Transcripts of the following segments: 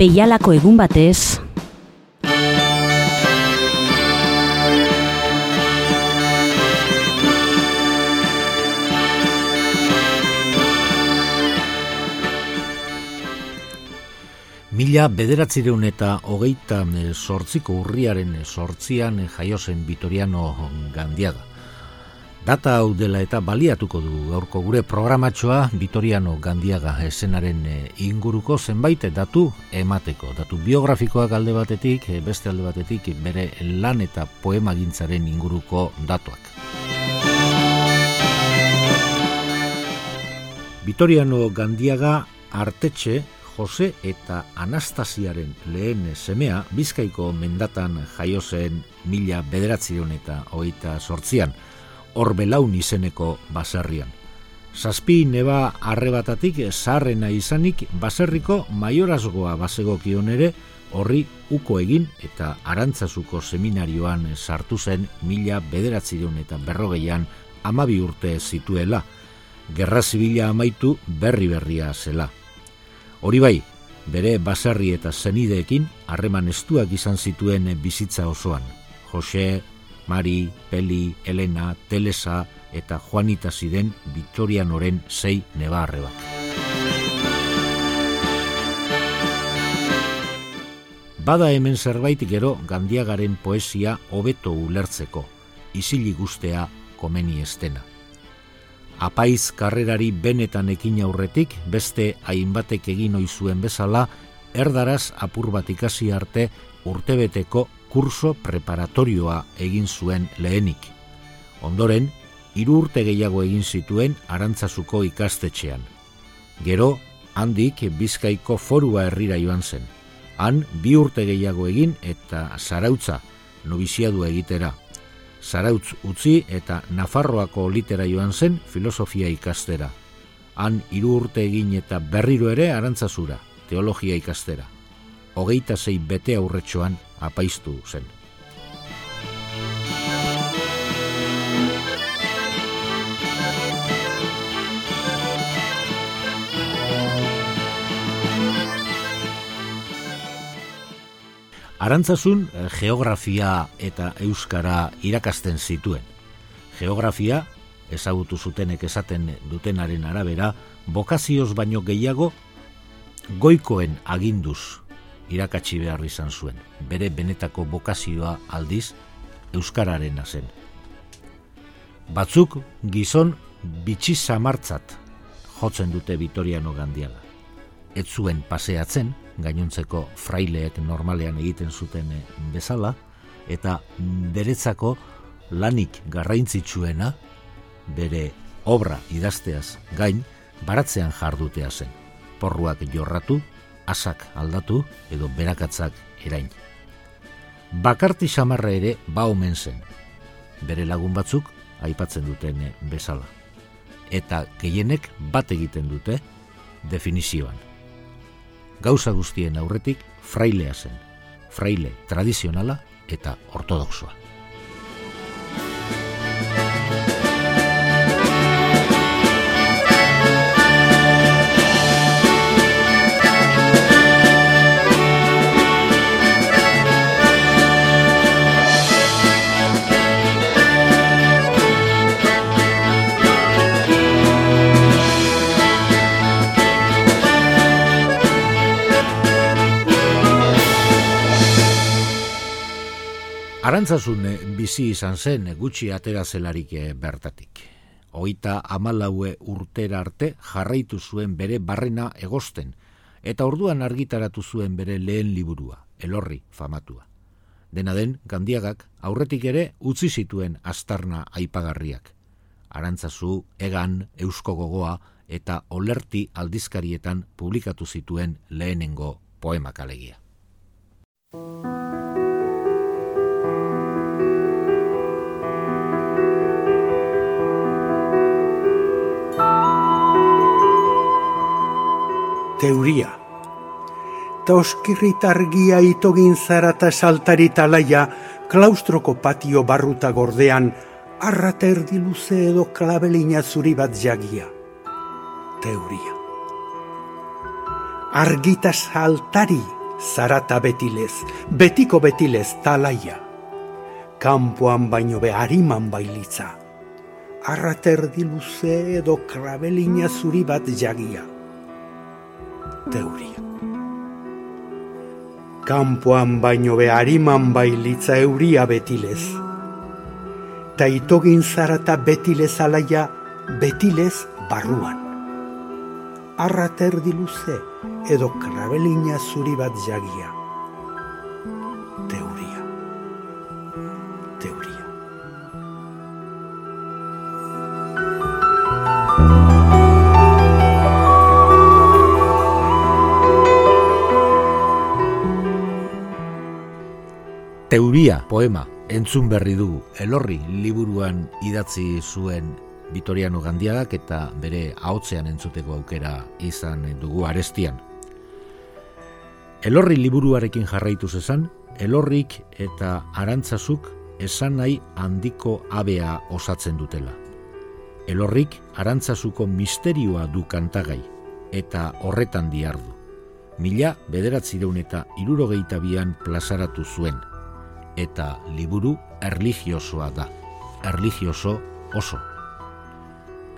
Beialako egun batez, Mila bederatzireun eta hogeita sortziko urriaren sortzian jaiozen Vitoriano Gandiaga. Data hau dela eta baliatuko du gaurko gure programatxoa Vitoriano Gandiaga esenaren inguruko zenbait datu emateko. Datu biografikoak alde batetik, beste alde batetik bere lan eta poema gintzaren inguruko datuak. Vitoriano Gandiaga artetxe Jose eta Anastasiaren lehen semea Bizkaiko mendatan jaio zen mila bederatzion eta hogeita sortzian, orbelaun izeneko baserrian. Zazpi neba arrebatatik zaharrena izanik baserriko maiorazgoa basegokion ere horri uko egin eta arantzazuko seminarioan sartu zen mila bederatzion eta berrogeian amabi urte zituela, gerra zibila amaitu berri berria zela. Hori bai, bere baserri eta zenideekin harreman estuak izan zituen bizitza osoan. Jose, Mari, Peli, Elena, Telesa eta Juanita ziren Victorianoren sei nebarre bat. Bada hemen zerbait gero gandiagaren poesia hobeto ulertzeko, izili guztea komeni estena apaiz karrerari benetan ekin aurretik, beste hainbatek egin ohi zuen bezala, erdaraz apur bat ikasi arte urtebeteko kurso preparatorioa egin zuen lehenik. Ondoren, hiru urte gehiago egin zituen arantzazuko ikastetxean. Gero, handik bizkaiko forua herrira joan zen. Han, bi urte gehiago egin eta zarautza, nobiziadua egitera, Zarautz utzi eta Nafarroako litera joan zen filosofia ikastera. Han hiru urte egin eta berriro ere arantzazura, teologia ikastera. Hogeita zei bete aurretxoan apaiztu zen. Arantzazun eh, geografia eta euskara irakasten zituen. Geografia, ezagutu zutenek esaten dutenaren arabera, bokazioz baino gehiago goikoen aginduz irakatsi behar izan zuen. Bere benetako bokazioa aldiz euskararen zen. Batzuk gizon bitxi samartzat jotzen dute Vitoriano Gandiala. Ez zuen paseatzen, gainontzeko fraileek normalean egiten zuten eh, bezala, eta beretzako lanik garraintzitsuena, bere obra idazteaz gain, baratzean jardutea zen. Porruak jorratu, asak aldatu edo berakatzak erain. Bakarti samarra ere ba omen zen, bere lagun batzuk aipatzen duten bezala. Eta gehienek bat egiten dute definizioan gauza guztien aurretik frailea zen, fraile tradizionala eta ortodoxoa. Arantzazun bizi izan zen gutxi atera zelarik eh, bertatik. Oita amalaue urtera arte jarraitu zuen bere barrena egosten, eta orduan argitaratu zuen bere lehen liburua, elorri famatua. Dena den, gandiagak aurretik ere utzi zituen astarna aipagarriak. Arantzazu, egan, eusko gogoa eta olerti aldizkarietan publikatu zituen lehenengo poemak alegia. Teuria. Ta oskirritargia itogin zara eta saltari talaia, klaustroko patio barruta gordean, arrata erdi luze edo klabelina zuri bat jagia. Teuria. Argita saltari, zarata betilez, betiko betilez talaia. Kampoan baino be hariman bailitza. Arraterdi luze edo krabelina zuri bat jagia. Teuria. Kampoan baino be hariman bailitza euria betilez. Ta itogin zarata betilez alaia, betilez barruan. Arraterdi luze edo krabelina zuri bat jagia. Teuria poema entzun berri dugu elorri liburuan idatzi zuen Vitoriano Gandiagak eta bere ahotzean entzuteko aukera izan dugu arestian. Elorri liburuarekin jarraitu zezan, elorrik eta arantzazuk esan nahi handiko abea osatzen dutela. Elorrik arantzazuko misterioa du kantagai eta horretan diardu. Mila bederatzireun eta irurogeita bian plazaratu zuen. Eta liburu erligiosoa da. Erligioso oso.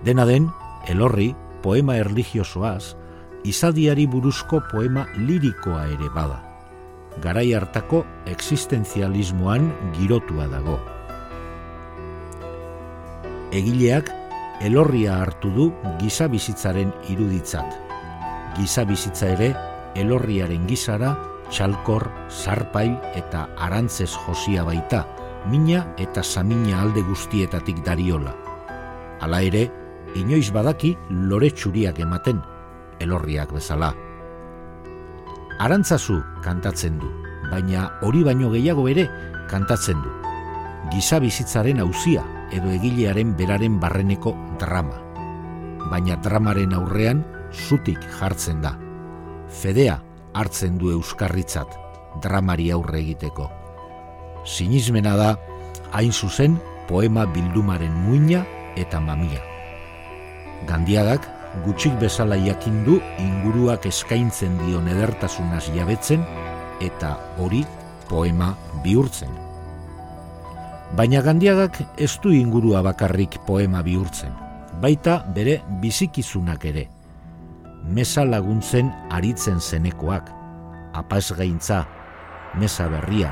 Dena den, elorri, poema erligiosoaz, izadiari buruzko poema lirikoa ere bada. Garai hartako existenzialismoan girotua dago. Egileak elorria hartu du giza bizitzaren iruditzat. Giza bizitza ere elorriaren gizara txalkor, zarpail eta arantzez josia baita, mina eta samina alde guztietatik dariola. Hala ere, inoiz badaki lore txuriak ematen, elorriak bezala. Arantzazu kantatzen du, baina hori baino gehiago ere kantatzen du. Giza bizitzaren auzia edo egilearen beraren barreneko drama. Baina dramaren aurrean zutik jartzen da. Fedea hartzen du euskarritzat dramari aurre egiteko. Sinismena da, hain zuzen, poema bildumaren muina eta mamia. Gandiagak gutxik bezala jakin du inguruak eskaintzen dion edertasunaz jabetzen eta hori poema bihurtzen. Baina gandiagak ez du ingurua bakarrik poema bihurtzen, baita bere bizikizunak ere. Mesa laguntzen aritzen zenekoak, apaz gaintza, mesa berria.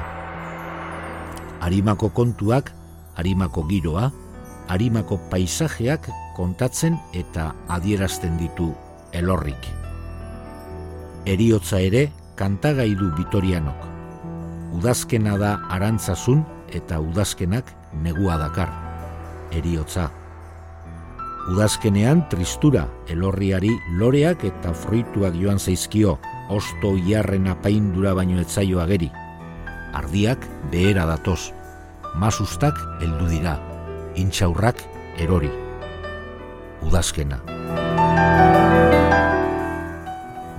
Arimako kontuak, arimako giroa, arimako paisajeak kontatzen eta adierazten ditu elorrik. Eriotza ere kantagai du Vitorianok. Udazkena da arantzazun eta udazkenak negua dakar. Eriotza. Udazkenean tristura elorriari loreak eta fruituak joan zaizkio, osto iarren apaindura baino etzaio ageri. Ardiak behera datoz, masustak heldu dira, intxaurrak erori udazkena.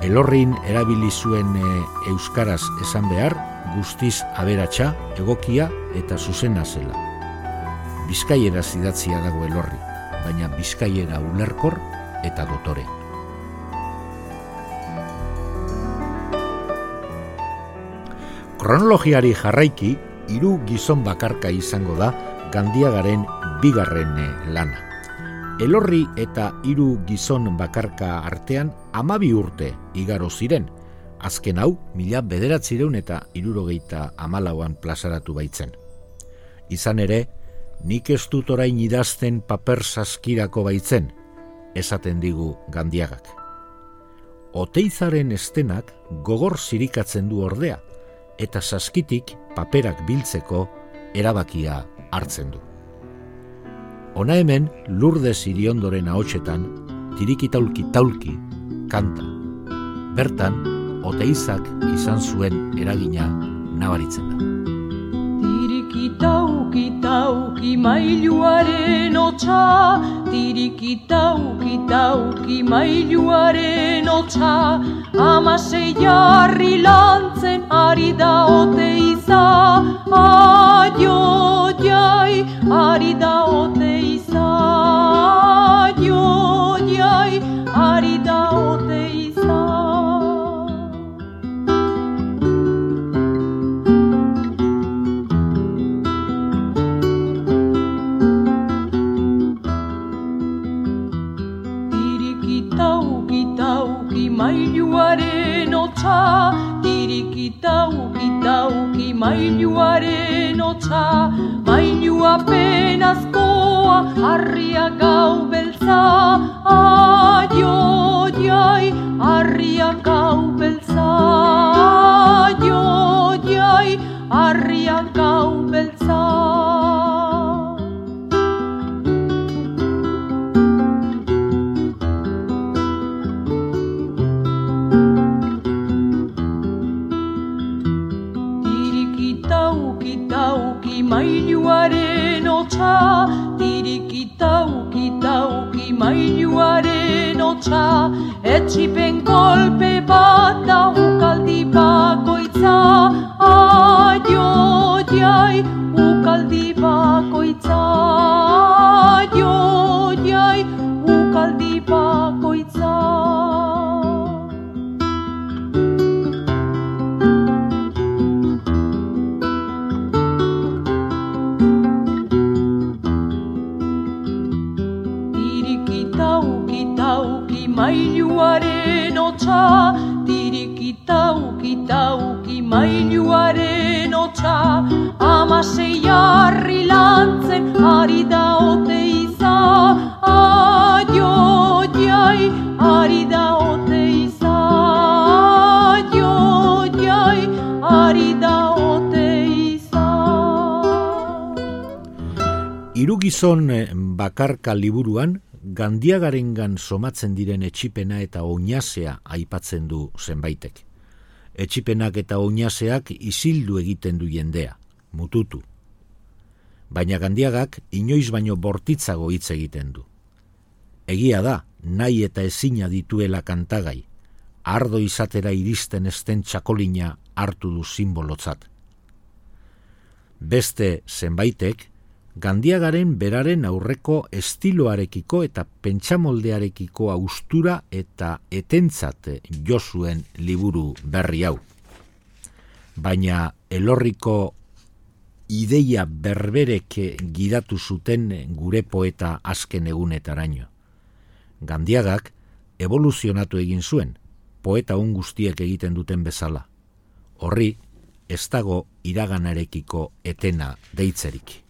Elorrin erabili zuen e, euskaraz esan behar, guztiz aberatsa, egokia eta zuzena zela. Bizkaiera zidatzia dago elorri, baina bizkaiera ulerkor eta dotore. Kronologiari jarraiki, hiru gizon bakarka izango da gandiagaren bigarren eh, lana. Elorri eta hiru gizon bakarka artean amabi urte igaro ziren. Azken hau, mila bederatzireun eta irurogeita amalauan plazaratu baitzen. Izan ere, nik ez dut orain idazten paper saskirako baitzen, esaten digu gandiagak. Oteizaren estenak gogor zirikatzen du ordea, eta saskitik paperak biltzeko erabakia hartzen du. Ona hemen lurde ziriondoren ahotsetan tirikitaulki taulki kanta. Bertan, oteizak izan zuen eragina nabaritzen da. Tirikitauki tauki mailuaren otsa, tirikitauki tauki mailuaren otsa, amasei jarri lantzen ari da oteiza, aio jai, ari da oteiza. Mailuaren otsa, tirikitauki tauki mailuaren otsa, mailua penazkoa, harria gau beltza, aio jai, harria gau beltza, aio jai, harria gau mailuaren otsa, tirikitauki tauki mailuaren otsa, etxipen kolpe Irugizon bakarka liburuan, gandiagarengan somatzen diren etxipena eta oinasea aipatzen du zenbaitek. Etxipenak eta oinaseak isildu egiten du jendea, mututu. Baina gandiagak inoiz baino bortitzago hitz egiten du. Egia da, nahi eta ezina dituela kantagai, ardo izatera iristen esten txakolina hartu du simbolotzat. Beste zenbaitek, Gandiagaren beraren aurreko estiloarekiko eta pentsamoldearekiko austura eta etentzat josuen liburu berri hau. Baina elorriko ideia berberek gidatu zuten gure poeta azken egunetaraino. Gandiagak evoluzionatu egin zuen, poeta un guztiek egiten duten bezala. Horri, ez dago iraganarekiko etena deitzerik.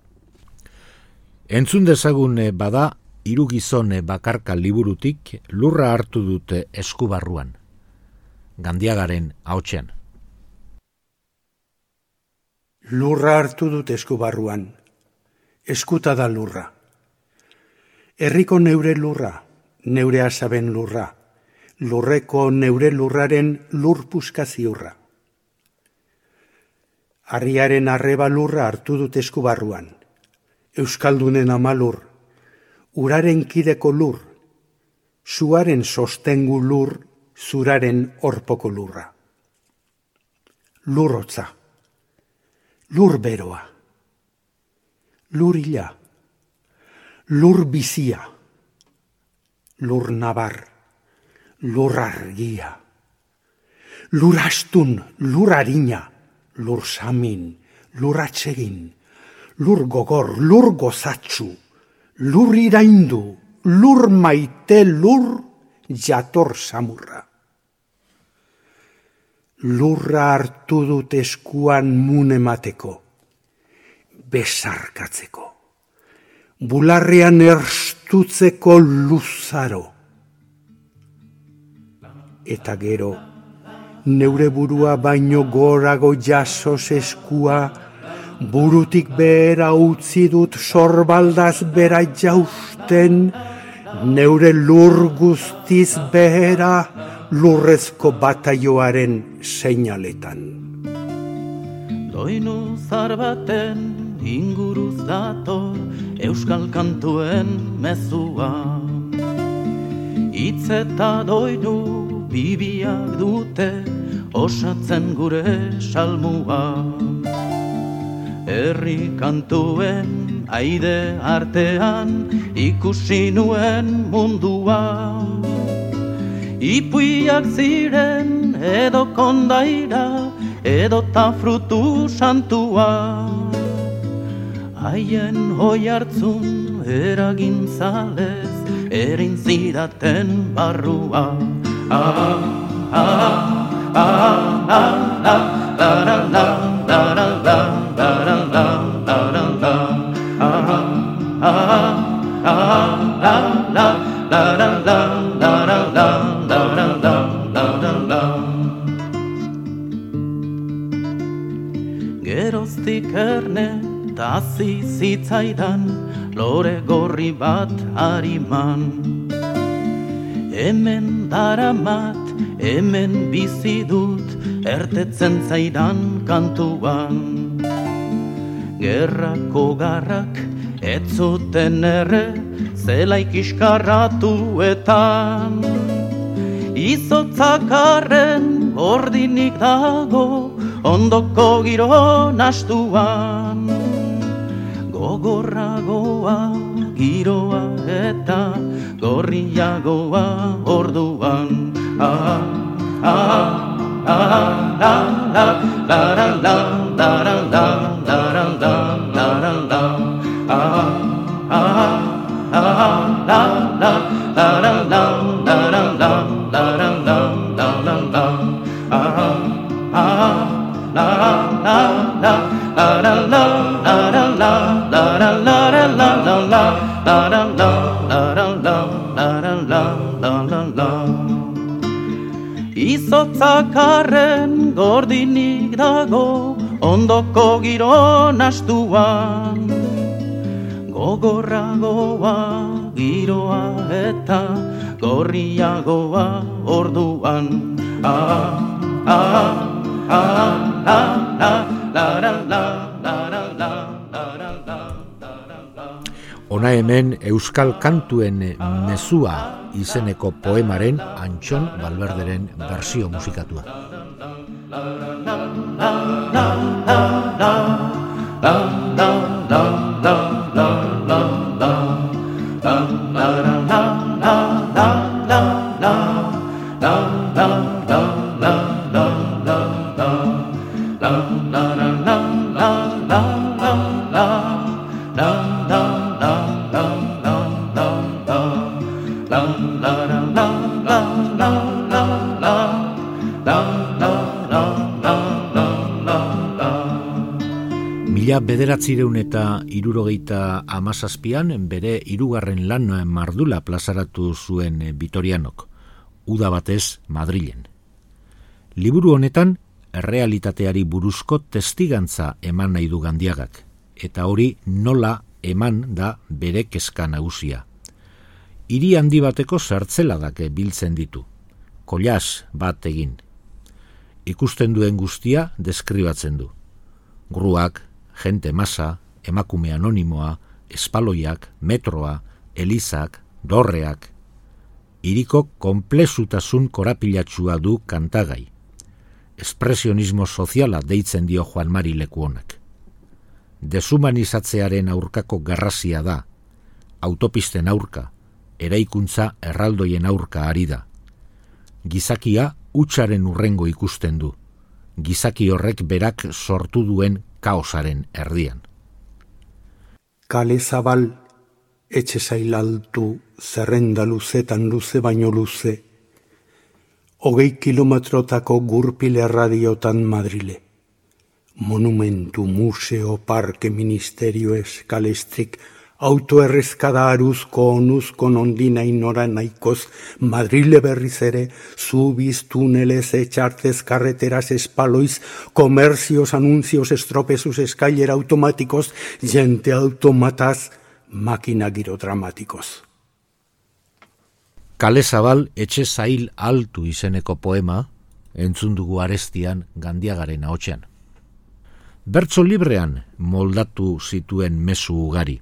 Entzun dezagun eh, bada, irugizone eh, bakarka liburutik lurra hartu dute eskubarruan. Gandiagaren hautsean. Lurra hartu dut eskubarruan. Eskuta da lurra. Herriko neure lurra, neure asaben lurra. Lurreko neure lurraren lurpuska ziurra. Arriaren arreba lurra hartu dut eskubarruan Euskaldunen amalur, uraren kideko lur, zuaren sostengu lur, zuraren orpoko lurra. Lurrotza, lur beroa, lur ila, lur bizia, lur nabar, lur argia, lur astun, lur harina, lur samin, lur atsegin, lur gogor, lur gozatxu, lur iraindu, lur maite, lur jator samurra. Lurra hartu dut eskuan mun emateko, besarkatzeko, bularrean erstutzeko luzaro. Eta gero, neure burua baino gorago jasos eskua, burutik behera utzi dut sorbaldaz bera jausten, neure lur guztiz behera lurrezko bataioaren seinaletan. Doinu zar baten inguruz dator euskal kantuen mezua. Itz eta doinu bibiak dute osatzen gure salmua herri kantuen aide artean ikusi nuen mundua. Ipuiak ziren edo kondaira edo ta frutu santua. Haien hoi hartzun eragin zalez erin zidaten barrua Zitzaidan lore gorri bat hariman Hemen daramat, hemen bizi dut ertetzen zaidan kantuan. Gerrako garrak ez zuten erre zelaik iskarratuetan Izotzakarren ordinik dago ondoko giro nastuan. Gogorragoa giroa eta gorriagoa orduan la la la Izotzakarren gordinik dago ondoko giro nastuan Gogorragoa giroa eta gorriagoa orduan. Ah, ah, ah, ah, ah, ah, la, la, la, la, la, Ona hemen Euskal Kantuen mezua izeneko poemaren Antxon Balberderen bersio musikatua. Bederatzireun eta irurogeita amazazpian bere irugarren lan mardula plazaratu zuen Vitorianok, uda batez Madrilen. Liburu honetan, errealitateari buruzko testigantza eman nahi du gandiagak, eta hori nola eman da bere kezka nagusia. Hiri handi bateko sartzeladak biltzen ditu, kolaz bat egin. Ikusten duen guztia deskribatzen du. Gruak, jente masa, emakume anonimoa, espaloiak, metroa, elizak, dorreak. Iriko komplezutasun korapilatxua du kantagai. Espresionismo soziala deitzen dio Juan Mari lekuonak. Desumanizatzearen aurkako garrazia da, autopisten aurka, eraikuntza erraldoien aurka ari da. Gizakia utxaren urrengo ikusten du. Gizaki horrek berak sortu duen kaosaren erdian. Kale zabal, etxe zailaltu, zerrenda luzetan luze baino luze, hogei kilometrotako gurpile radiotan Madrile. Monumentu, museo, parke, ministerio, eskalestrik, autoerrezkada aruzko onuzko nondina inora nahikoz, Madrile berriz ere, zubiz, tunelez, etxartez, carreteras, espaloiz, komerzios, anuncios, estropezus, eskailera automatikoz, jente automataz, makina giro dramatikoz. Kale zabal etxe zail altu izeneko poema, entzun dugu arestian gandiagaren ahotsean. Bertso librean moldatu zituen mezu ugari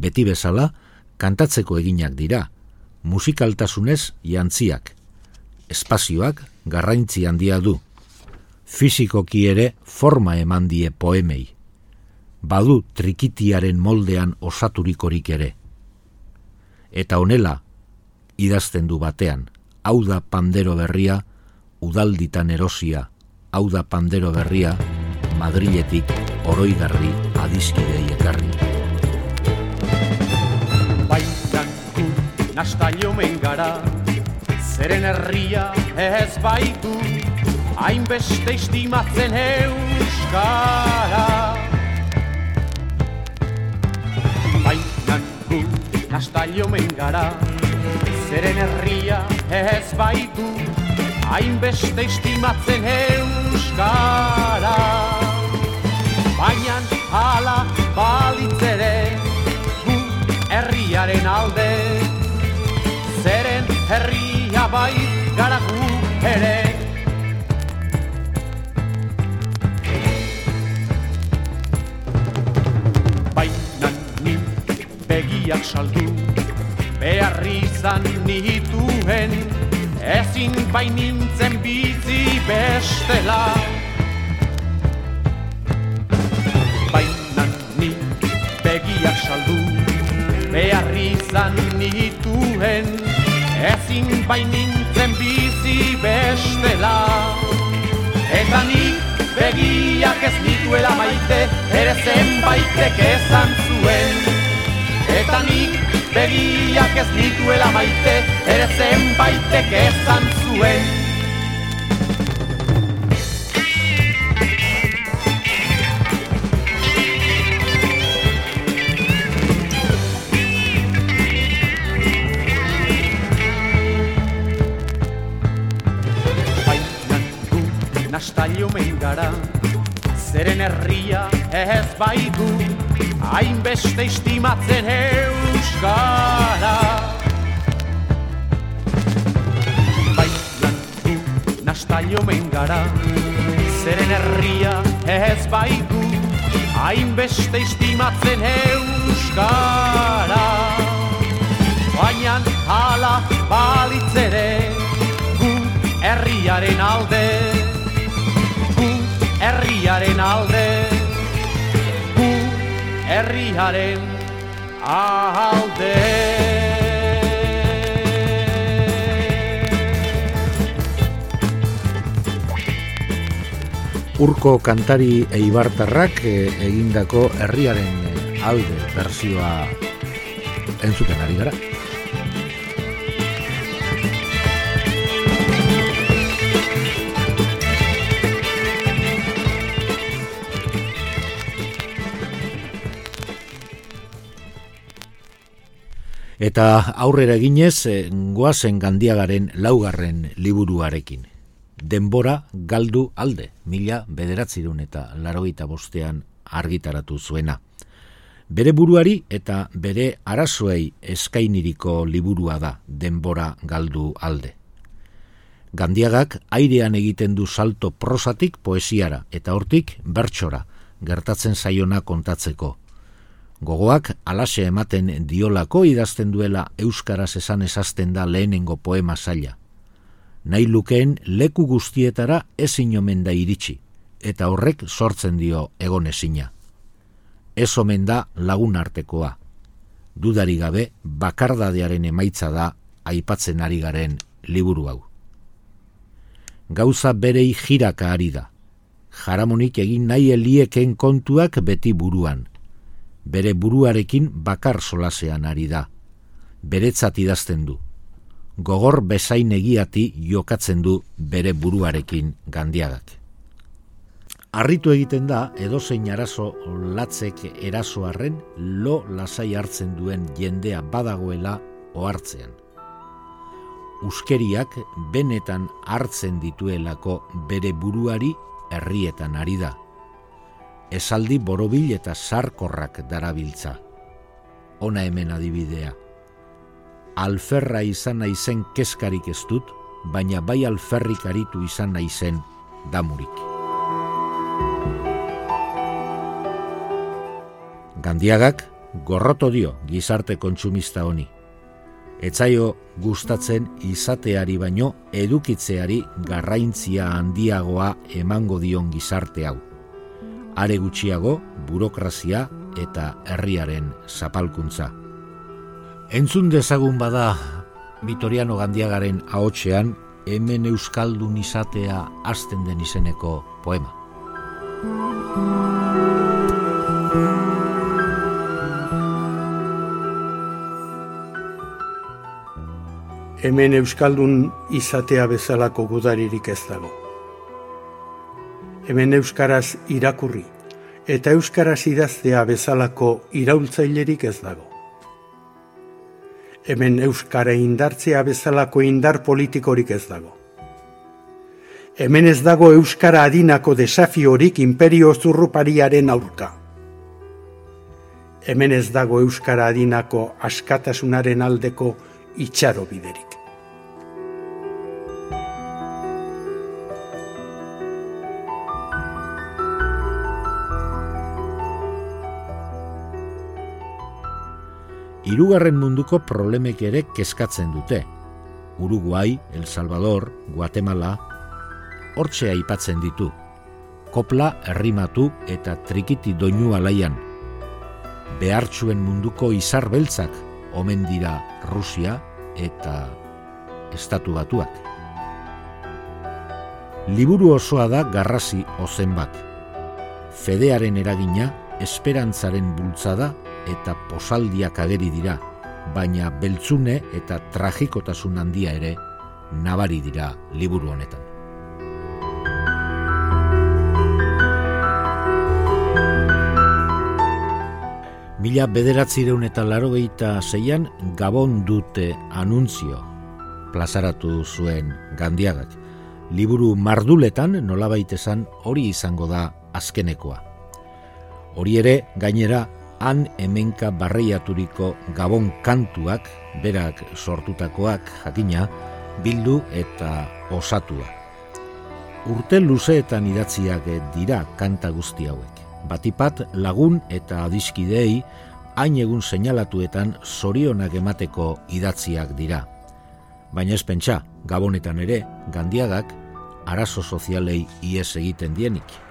beti bezala, kantatzeko eginak dira, musikaltasunez jantziak. Espazioak garraintzi handia du. Fizikoki ere forma eman die poemei. Badu trikitiaren moldean osaturikorik ere. Eta honela, idazten du batean, hau da pandero berria, udalditan erosia, hau da pandero berria, Madriletik oroigarri adizkidei ekarri. Nastailo mengara Zeren herria ez baitu Hainbeste istimatzen euskara. Baina gu nastalio mengara Zeren herria ez baitu Hainbeste istimatzen euskara. Baina hala balitzere Gu herriaren alde bai gara gu ere. Baina ni begiak saldu Beharri izan nituen Ezin bainintzen bizi bestela. Baina ni begiak saldu Beharri izan ezin bainintzen bizi bestela. Eta nik begiak ez nituela maite, ere zenbaitek ezan zuen. Eta nik begiak ez nituela maite, ere zenbaitek ezan zuen gara Zeren herria ez baitu Hainbeste istimatzen euskara. Baina du nastailo gara Zeren herria ez baitu Hainbeste istimatzen euskara. Baina hala balitzere Gu herriaren alde herriaren alde Urko kantari eibartarrak eh, egindako herriaren alde bersioa entzuten ari gara. Eta aurrera eginez, e, goazen gandiagaren laugarren liburuarekin. Denbora galdu alde, mila bederatzirun eta laroita bostean argitaratu zuena. Bere buruari eta bere arazoei eskainiriko liburua da, denbora galdu alde. Gandiagak airean egiten du salto prosatik poesiara eta hortik bertsora, gertatzen zaiona kontatzeko, Gogoak alase ematen diolako idazten duela euskaraz esan esazten da lehenengo poema zaila. Nahi lukeen leku guztietara ezin omen da iritsi, eta horrek sortzen dio egon ezina. Ez omen da lagun artekoa. Dudari gabe bakardadearen emaitza da aipatzen ari garen liburu hau. Gauza berei jiraka ari da. Jaramonik egin nahi elieken kontuak beti buruan – bere buruarekin bakar solasean ari da. Beretzat idazten du. Gogor bezain egiati jokatzen du bere buruarekin gandiagak. Arritu egiten da, edozein arazo latzek erasoarren lo lasai hartzen duen jendea badagoela ohartzean. Uskeriak benetan hartzen dituelako bere buruari herrietan ari da esaldi borobil eta sarkorrak darabiltza. Ona hemen adibidea. Alferra izan naizen keskarik ez dut, baina bai alferrik aritu izan naizen damurik. Gandiagak gorroto dio gizarte kontsumista honi. Etzaio gustatzen izateari baino edukitzeari garraintzia handiagoa emango dion gizarte hau are gutxiago burokrazia eta herriaren zapalkuntza. Entzun dezagun bada Vitoriano Gandiagaren ahotsean hemen euskaldun izatea hasten den izeneko poema. hemen euskaldun izatea bezalako gudaririk ez dago. Hemen euskaraz irakurri eta euskaraz idaztea bezalako iraultzailerik ez dago. Hemen euskara indartzea bezalako indar politikorik ez dago. Hemen ez dago euskara adinako desafiorik imperio zurrupariaren aurka. Hemen ez dago euskara adinako askatasunaren aldeko itxaro biderik. Hirugarren munduko problemek ere kezkatzen dute. Uruguai, El Salvador, Guatemala, hortzea aipatzen ditu. Kopla, errimatu eta trikiti doinu alaian. Behartzuen munduko izar beltzak, omen dira Rusia eta Estatu Batuak. Liburu osoa da garrasi ozen bat. Fedearen eragina, esperantzaren bultzada eta posaldiak ageri dira, baina beltzune eta tragikotasun handia ere nabari dira liburu honetan. Mila bederatzireun eta laro zeian Gabon dute anuntzio plazaratu zuen gandiagak. Liburu marduletan nolabait esan hori izango da azkenekoa. Hori ere, gainera, han hemenka barreiaturiko gabon kantuak, berak sortutakoak jakina, bildu eta osatua. Urte luzeetan idatziak dira kanta guzti hauek. Batipat lagun eta adiskidei hain egun seinalatuetan zorionak emateko idatziak dira. Baina ez pentsa, gabonetan ere, gandiagak, arazo sozialei ies egiten dienik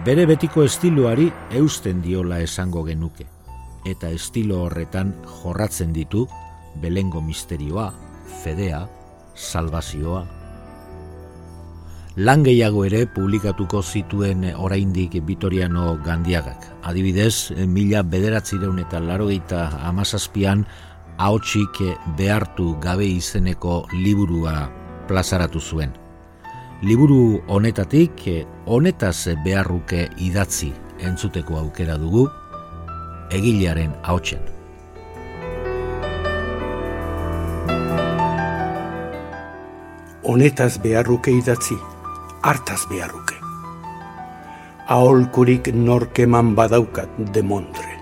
bere betiko estiloari eusten diola esango genuke, eta estilo horretan jorratzen ditu belengo misterioa, fedea, salvazioa. Lan gehiago ere publikatuko zituen oraindik Vitoriano Gandiagak. Adibidez, mila bederatzireun eta larogeita amazazpian haotxik behartu gabe izeneko liburua plazaratu zuen liburu honetatik eh, honetaz beharruke idatzi entzuteko aukera dugu egilearen ahotsen. Honetaz beharruke idatzi, hartaz beharruke. Aholkurik norkeman badaukat demondre.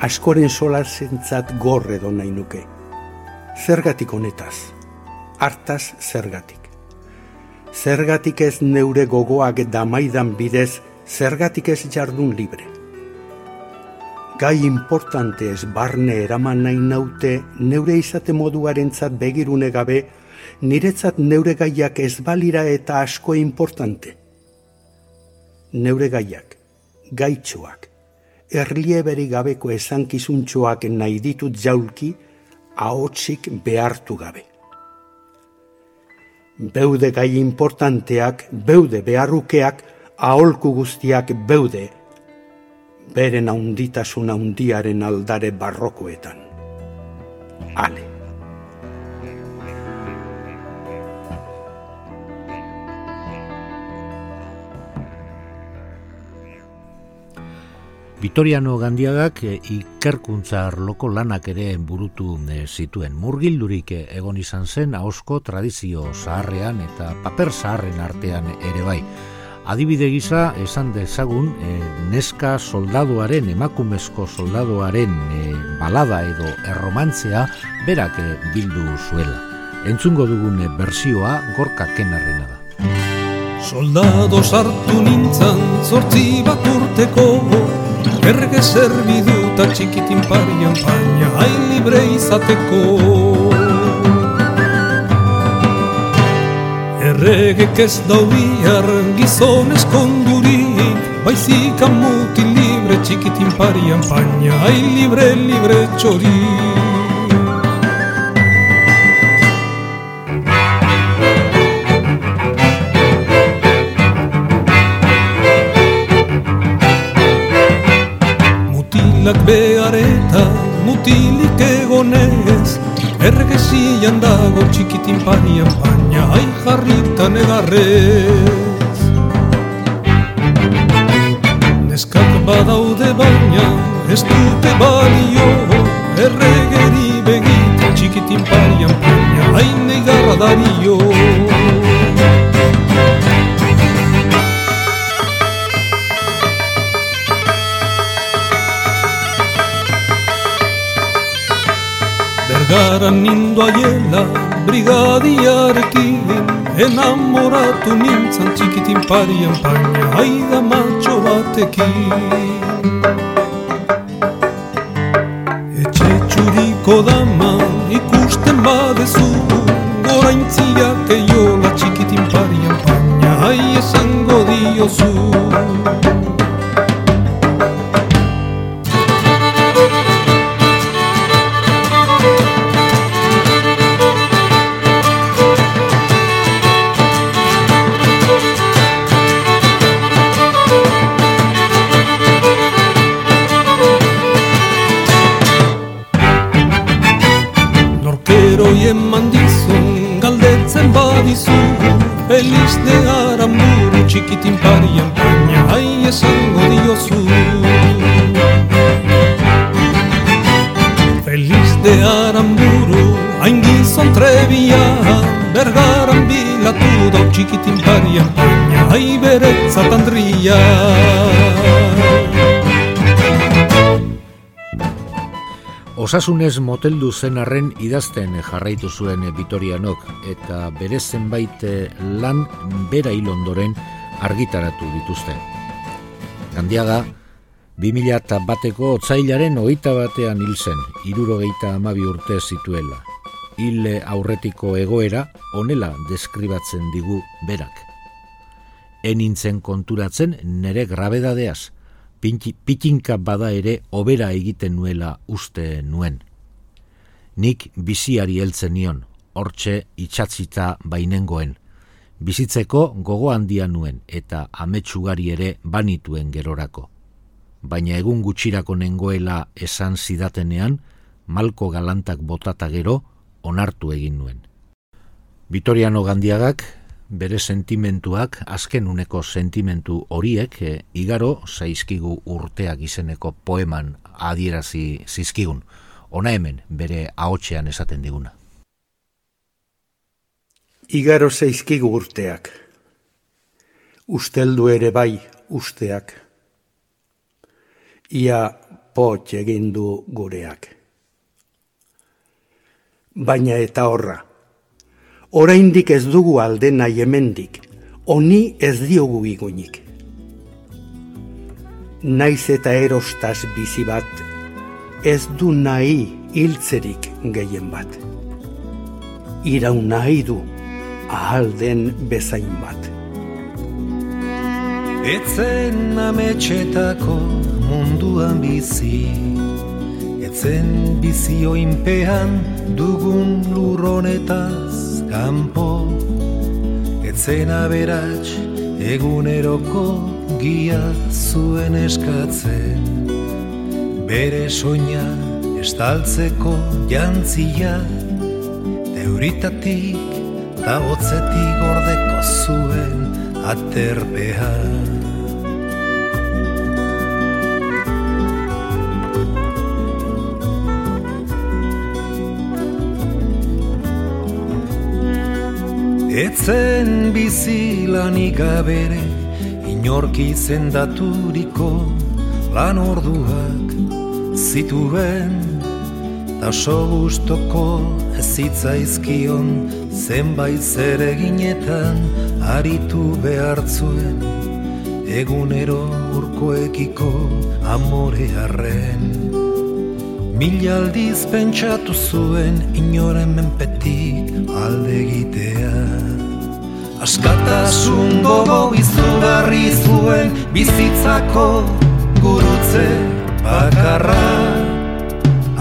Askoren solar zentzat gorre nahi nuke. Zergatik honetaz, hartaz zergatik zergatik ez neure gogoak damaidan bidez, zergatik ez jardun libre. Gai importante ez barne eraman nahi naute, neure izate moduaren begirune gabe, niretzat neure gaiak ez balira eta asko importante. Neure gaiak, gaitxoak, erlieberi gabeko ezankizuntxoak nahi ditut jaulki, ahotsik behartu gabe beude gai importanteak, beude beharrukeak, aholku guztiak beude, beren haunditasun haundiaren aldare barrokoetan. Ale. Vitoriano Gandiagak e, ikerkuntza arloko lanak ere burutu e, zituen. Murgildurik e, egon izan zen ahosko tradizio zaharrean eta paper zaharren artean ere bai. Adibide gisa esan dezagun neska soldaduaren, emakumezko soldaduaren balada edo erromantzea berak bildu zuela. Entzungo dugun e, bersioa gorka kenarrena da. Soldado sartu nintzan zortzi bat urteko Erge zerbidu eta txikitin parian baina hain libre izateko Erregek ez daudiar gizon eskondurik Baizik amuti libre txikitin parian baina hain libre libre txorik mutilak behareta mutilik egonez. Ergezian dago txikitin parian baina Ai jarritan egarrez. Neskak badaude baina ez dute balio. Erregeri begit txikitin parian baina Ai negarra dario Bergaran nindo aiela brigadiarekin Enamoratu nintzan txikitin parian baina Aida matxo batekin. Etxe txuriko dama ikusten badezu Goraintziak eiola txikitin parian baina Ai esango diozu Feliz de aramburu txikitin parian baina ai esango diozu Feliz de aramburu hain gizon trebia Bergaran bilatu dau txikitin parian baina ai beretzat andria Osasunez moteldu zen arren idazten jarraitu zuen Vitorianok eta bere zenbait eh, lan bera ondoren argitaratu dituzte. Gandiaga, 2000 bateko otzailaren oita batean hil zen, irurogeita amabi urte zituela. Hil aurretiko egoera onela deskribatzen digu berak. Enintzen konturatzen nere grabedadeaz, pitinka bada ere obera egiten nuela uste nuen. Nik biziari heltzen nion, hortxe itxatzita bainengoen. Bizitzeko gogo handia nuen eta ametsugari ere banituen gerorako. Baina egun gutxirako nengoela esan zidatenean, malko galantak botata gero, onartu egin nuen. Vitoriano Gandiagak bere sentimentuak azken uneko sentimentu horiek e, igaro zaizkigu urteak izeneko poeman adierazi zizkigun. Ona hemen bere ahotsean esaten diguna. Igaro zaizkigu urteak. Usteldu ere bai usteak. Ia pot egin du gureak. Baina eta horra oraindik ez dugu alde nahi hemendik, honi ez diogu igunik. Naiz eta erostaz bizi bat, ez du nahi hiltzerik gehien bat. Iraun nahi du ahalden bezain bat. Etzen ametxetako munduan bizi, etzen bizioinpean dugun lurronetaz, kanpo etzen aberats eguneroko gia zuen eskatzen. Bere soina estaltzeko jantzia teuritatik ta hotzetik gordeko zuen aterpean Etzen bizi lanik abere inorki zendaturiko lan orduak zituen. Ta so gustoko ezitzaizkion zenbait zer eginetan aritu behartzuen egunero urkoekiko amore harren Mila pentsatu zuen inoren menpetik alde egitea Askatasun gogo izugarri zuen bizitzako gurutze bakarra.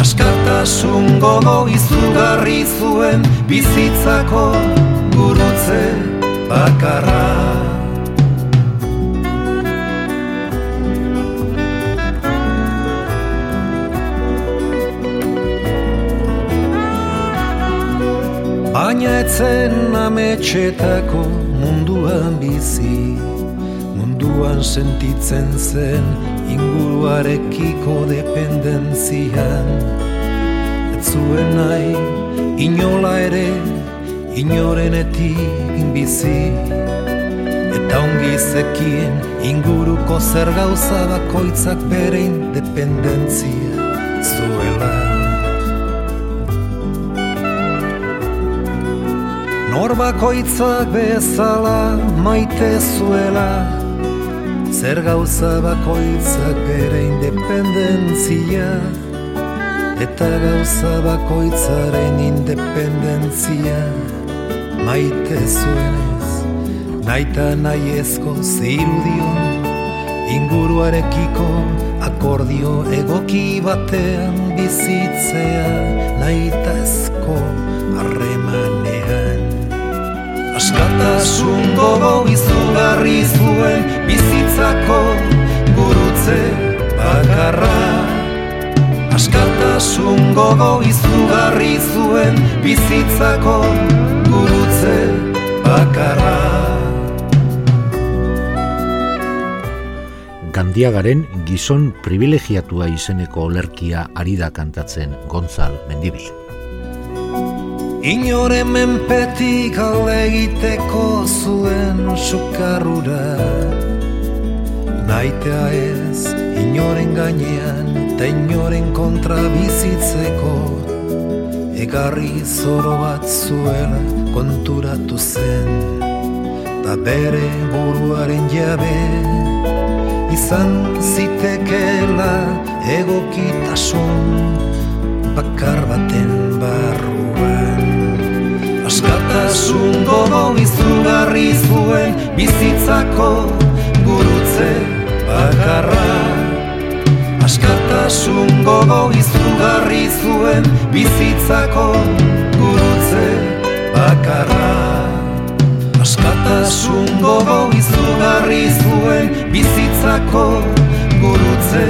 Askatasun gogo izugarri zuen bizitzako gurutze bakarra Baina etzen ametxetako munduan bizi Munduan sentitzen zen inguruarekiko dependentzian Ez zuen nahi inola ere inorenetik bizi. Eta ongi zekien inguruko zer gauza bakoitzak bere independentzia. Zuela Nor bakoitzak bezala maite zuela. Zer gauza bakoitzak bere independentzia? Eta gauza bakoitzaren independentzia? Maite zuenez, naita nahi ezko zirudion Inguruarekiko akordio egoki batean bizitzea Naita ezko harremanean Askatasun gogo izugarri zuen bizitzako gurutze bakarra Askatasun gogo izugarri zuen bizitzako gurutze bakarra Gandiagaren gizon privilegiatua izeneko olerkia ari da kantatzen Gonzal Mendibil. Inore menpetik alde egiteko zuen sukarrura. Naitea ez inoren gainean eta inoren kontra bizitzeko. Egarri zoro bat zuela konturatu zen. Ta bere buruaren jabe izan zitekela egokitasun bakar baten barruan Askatasun gogo izugarri zuen bizitzako gurutze bakarra. Askatasun gogo izugarri zuen bizitzako gurutze bakarra. Askatasun gogo izugarri zuen bizitzako gurutze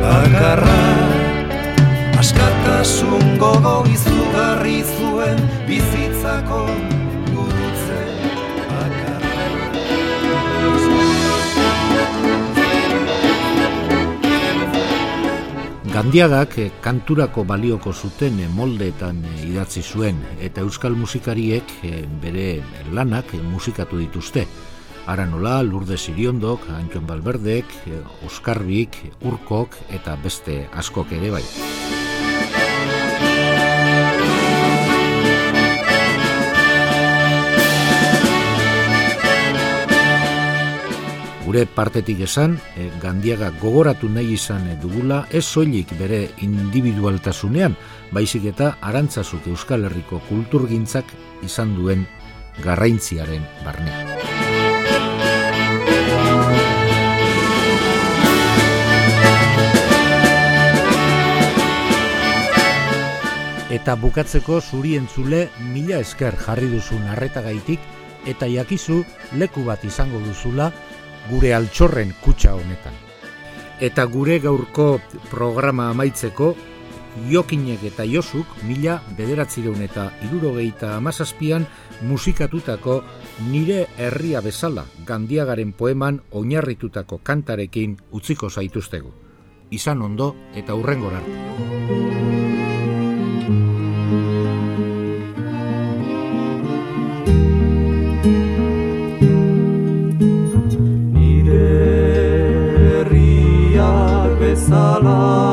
bakarra. Askatasun gogo izugarri zuen bizitzako Gandiagak eh, kanturako balioko zuten eh, moldeetan eh, idatzi zuen eta euskal musikariek bere lanak musikatu dituzte. Ara nola, Lourdes Iriondok, Antion Balberdek, Oskarbik, Urkok eta beste askok ere bai. Gure partetik esan, e, Gandiaga gogoratu nahi izan dugula ez soilik bere individualtasunean, baizik eta arantzazuk Euskal Herriko kulturgintzak izan duen garraintziaren barnean. Eta bukatzeko zuri entzule mila esker jarri duzun arretagaitik eta jakizu leku bat izango duzula gure altxorren kutsa honetan. Eta gure gaurko programa amaitzeko, Jokinek eta Josuk mila bederatzireun eta irurogeita amazazpian musikatutako nire herria bezala gandiagaren poeman oinarritutako kantarekin utziko zaituztegu. Izan ondo eta hurrengor arte. salam.